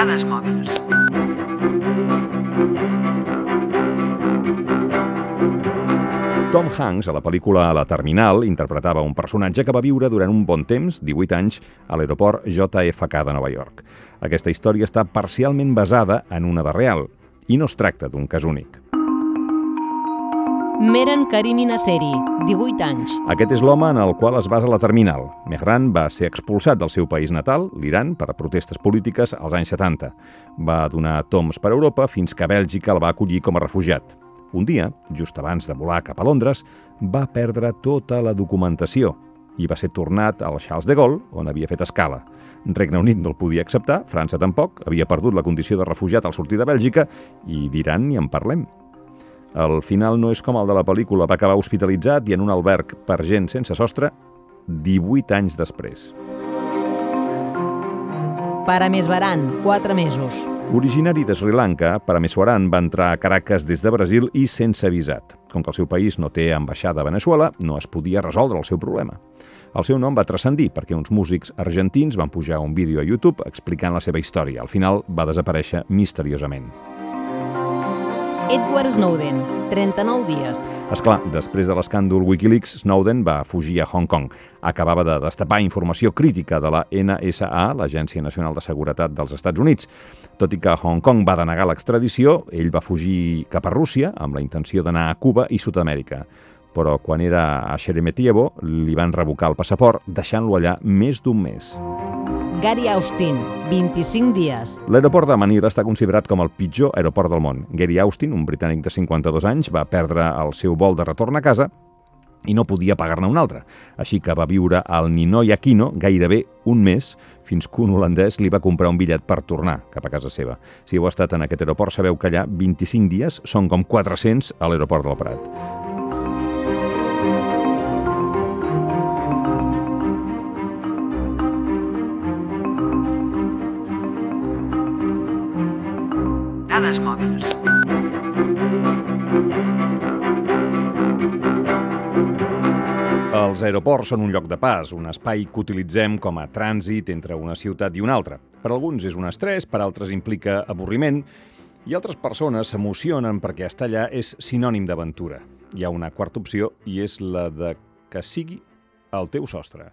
Dades mòbils. Tom Hanks, a la pel·lícula La Terminal, interpretava un personatge que va viure durant un bon temps, 18 anys, a l'aeroport JFK de Nova York. Aquesta història està parcialment basada en una de real, i no es tracta d'un cas únic. Meren Karimi Nasseri, 18 anys. Aquest és l'home en el qual es basa la Terminal. Mehran va ser expulsat del seu país natal, l'Iran, per protestes polítiques als anys 70. Va donar toms per Europa fins que Bèlgica el va acollir com a refugiat. Un dia, just abans de volar cap a Londres, va perdre tota la documentació i va ser tornat al Charles de Gaulle, on havia fet escala. Regne Unit no el podia acceptar, França tampoc, havia perdut la condició de refugiat al sortir de Bèlgica i d'Iran ni en parlem. El final no és com el de la pel·lícula, va acabar hospitalitzat i en un alberg per gent sense sostre 18 anys després. Parameswaran, 4 mesos. Originari de Sri Lanka, Parameswaran va entrar a Caracas des de Brasil i sense visat. Com que el seu país no té ambaixada a Venezuela, no es podia resoldre el seu problema. El seu nom va transcendir perquè uns músics argentins van pujar un vídeo a YouTube explicant la seva història. Al final va desaparèixer misteriosament. Edward Snowden, 39 dies. És clar, després de l'escàndol Wikileaks, Snowden va fugir a Hong Kong. Acabava de destapar informació crítica de la NSA, l'Agència Nacional de Seguretat dels Estats Units. Tot i que Hong Kong va denegar l'extradició, ell va fugir cap a Rússia amb la intenció d'anar a Cuba i Sud-amèrica. Però quan era a Sheremetyevo li van revocar el passaport, deixant-lo allà més d'un mes. Gary Austin, 25 dies. L'aeroport de Manila està considerat com el pitjor aeroport del món. Gary Austin, un britànic de 52 anys, va perdre el seu vol de retorn a casa i no podia pagar-ne un altre. Així que va viure al Ninoy Aquino gairebé un mes fins que un holandès li va comprar un bitllet per tornar cap a casa seva. Si heu estat en aquest aeroport sabeu que allà 25 dies són com 400 a l'aeroport del Prat. Dades mòbils. Els aeroports són un lloc de pas, un espai que utilitzem com a trànsit entre una ciutat i una altra. Per alguns és un estrès, per altres implica avorriment, i altres persones s'emocionen perquè estar allà és sinònim d'aventura. Hi ha una quarta opció i és la de que sigui el teu sostre.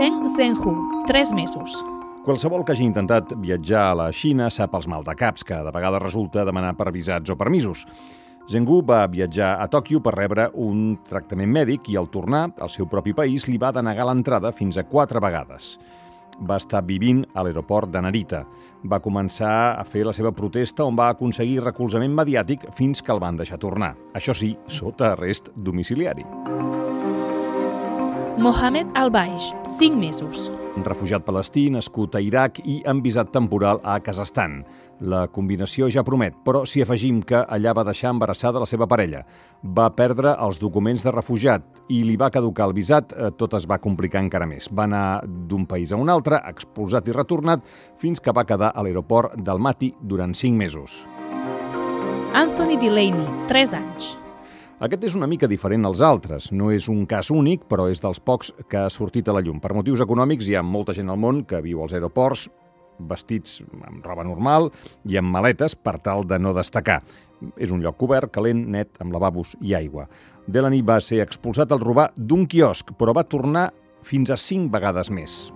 Feng Zhenhu, 3 mesos. Qualsevol que hagi intentat viatjar a la Xina sap els maldecaps que de vegades resulta demanar per visats o permisos. Zhengu va viatjar a Tòquio per rebre un tractament mèdic i al tornar al seu propi país li va denegar l'entrada fins a quatre vegades. Va estar vivint a l'aeroport de Narita. Va començar a fer la seva protesta on va aconseguir recolzament mediàtic fins que el van deixar tornar. Això sí, sota arrest domiciliari. Mohamed Al-Baix, 5 mesos. refugiat palestí nascut a Iraq i amb visat temporal a Kazakhstan. La combinació ja promet, però si afegim que allà va deixar embarassada la seva parella, va perdre els documents de refugiat i li va caducar el visat, eh, tot es va complicar encara més. Va anar d'un país a un altre, expulsat i retornat, fins que va quedar a l'aeroport d'Almaty durant 5 mesos. Anthony Delaney, 3 anys. Aquest és una mica diferent als altres. No és un cas únic, però és dels pocs que ha sortit a la llum. Per motius econòmics hi ha molta gent al món que viu als aeroports vestits amb roba normal i amb maletes per tal de no destacar. És un lloc cobert, calent, net, amb lavabos i aigua. Delaney va ser expulsat al robar d'un quiosc, però va tornar fins a cinc vegades més.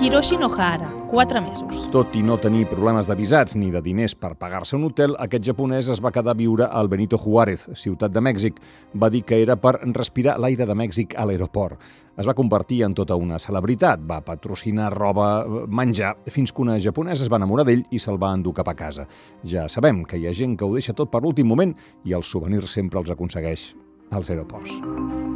Hiroshi Nohara, 4 mesos. Tot i no tenir problemes de visats ni de diners per pagar-se un hotel, aquest japonès es va quedar a viure al Benito Juárez, ciutat de Mèxic. Va dir que era per respirar l'aire de Mèxic a l'aeroport. Es va convertir en tota una celebritat, va patrocinar roba, menjar, fins que una japonesa es va enamorar d'ell i se'l va endur cap a casa. Ja sabem que hi ha gent que ho deixa tot per l'últim moment i els souvenirs sempre els aconsegueix als aeroports.